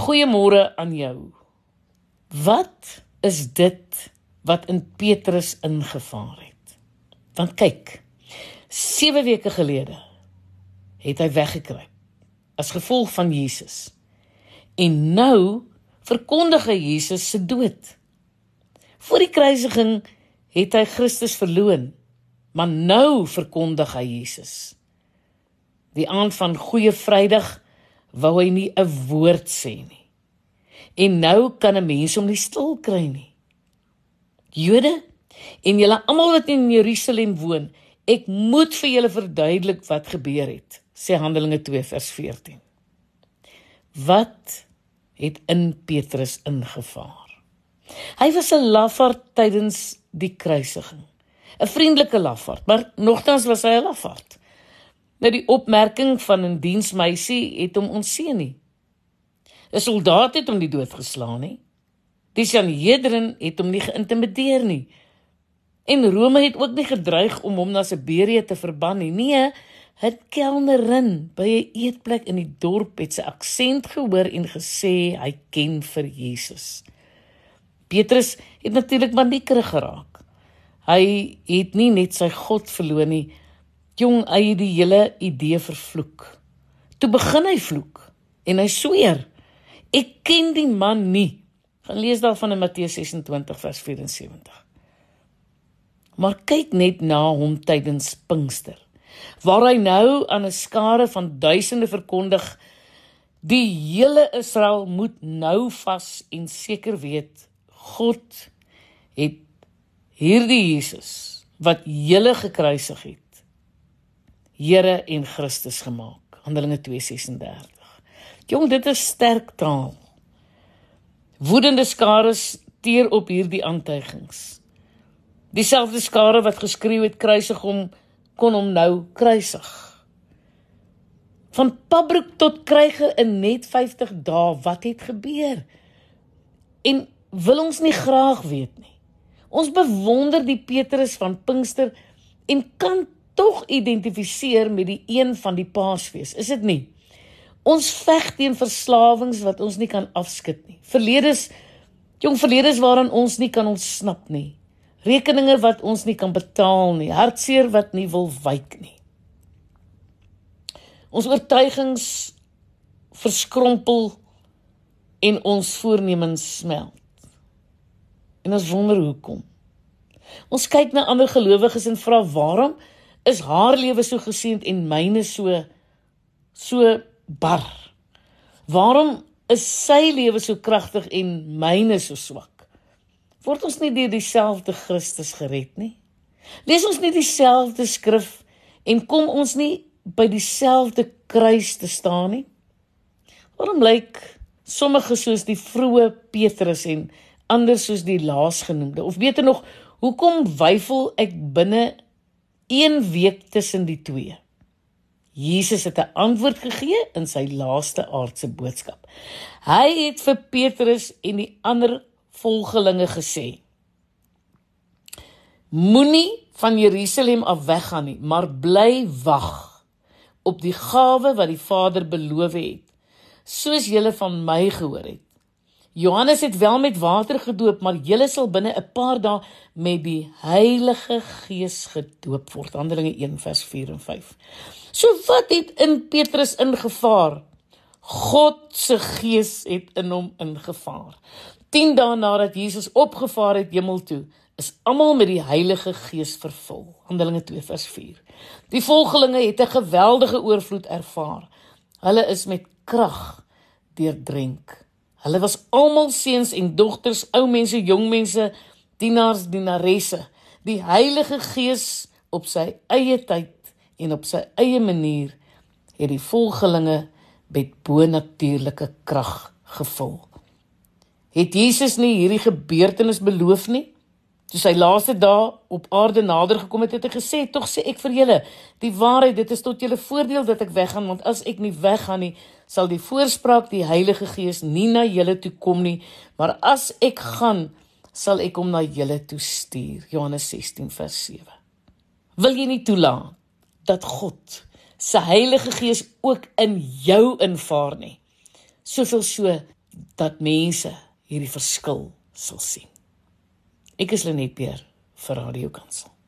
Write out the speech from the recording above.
Goeiemôre aan jou. Wat is dit wat in Petrus ingevaar het? Want kyk, 7 weke gelede het hy weggekruip as gevolg van Jesus. En nou verkondig hy Jesus se dood. Voor die kruisiging het hy Christus verloon, maar nou verkondig hy Jesus. Die aand van Goeie Vrydag wou hy nie 'n woord sê nie. En nou kan 'n mens hom nie stil kry nie. Jode en julle almal wat in Jerusalem woon, ek moet vir julle verduidelik wat gebeur het, sê Handelinge 2 vers 14. Wat het in Petrus ingevaar? Hy was 'n lafaard tydens die kruisiging. 'n Vriendelike lafaard, maar nogtans was hy 'n lafaard. Nou die opmerking van 'n diensmeisie het hom onseën nie. 'n Soldaat het hom nie doodgeslaan nie. Die Sanhedrin het hom nie geïntimideer nie. En Rome het ook nie gedreig om hom na Siberië te verban nie. Nee, 'n kelnerin by 'n eetplek in die dorp het sy aksent gehoor en gesê hy ken vir Jesus. Petrus het natuurlik maniekerig geraak. Hy het nie net sy God verloor nie, jong hy het die hele idee vervloek. Toe begin hy vloek en hy sweer: "Ek ken die man nie." Gaan lees daarvan in Matteus 26 vers 74. Maar kyk net na hom tydens Pinkster. Waar hy nou aan 'n skare van duisende verkondig: "Die hele Israel moet nou vas en seker weet God het hierdie Jesus wat julle gekruisig het Here en Christus gemaak. Handelinge 2:36. Jong, dit is sterk taal. Woedende skare teer op hierdie aantuigings. Dieselfde skare wat geskreeu het kruisig hom kon hom nou kruisig. Van Pabroek tot kryge in net 50 dae, wat het gebeur? En wil ons nie graag weet nie. Ons bewonder die Petrus van Pinkster en kan tog identifiseer met die een van die Paasfees, is dit nie? Ons veg teen verslawings wat ons nie kan afskud nie. Verledes jong verledes waaraan ons nie kan ontsnap nie. Rekeninge wat ons nie kan betaal nie, hartseer wat nie wil wyk nie. Ons oortuigings verskrompel en ons voornemens smelt. En ons wonder hoekom. Ons kyk na ander gelowiges en vra waarom is haar lewe so geseënd en myne so so bar? Waarom is sy lewe so kragtig en myne so swak? Word ons nie deur dieselfde Christus gered nie? Lees ons nie dieselfde skrif en kom ons nie by dieselfde kruis te staan nie? Waarom lyk sommige soos die vroeë Petrus en ander soos die laasgenoemde? Of beter nog, hoekom wyfel ek binne een week tussen die twee. Jesus het 'n antwoord gegee in sy laaste aardse boodskap. Hy het vir Petrus en die ander volgelinge gesê: Moenie van Jerusalem af weggaan nie, maar bly wag op die gawe wat die Vader beloof het, soos julle van my gehoor het. Johannes het wel met water gedoop, maar julle sal binne 'n paar dae met die Heilige Gees gedoop word. Handelinge 1 vers 4 en 5. So wat het in Petrus ingevaar? God se Gees het in hom ingevaar. 10 dae nadat Jesus opgevaar het hemel toe, is almal met die Heilige Gees vervul. Handelinge 2 vers 4. Die volgelinge het 'n geweldige oorvloed ervaar. Hulle is met krag deurdrink. Hulle was almal seuns en dogters, ou mense, jong mense, dienaars, dienaresse. Die Heilige Gees op sy eie tyd en op sy eie manier het die volgelinge met bonatuurlike krag gevul. Het Jesus nie hierdie gebeurtenis beloof nie? Toe sy laaste dae op aarde nader gekom het, het hy gesê: "Tog sê ek vir julle, die waarheid, dit is tot julle voordeel dat ek weggaan, want as ek nie weggaan nie, sal die voorspraak, die Heilige Gees, nie na julle toe kom nie, maar as ek gaan, sal ek hom na julle toe stuur." Johannes 16 vers 7. Wil jy nie toelaat dat God se Heilige Gees ook in jou invaar nie? Soveel so dat mense hierdie verskil sal sien. Ek is Lenet Peer vir Radio Kansel.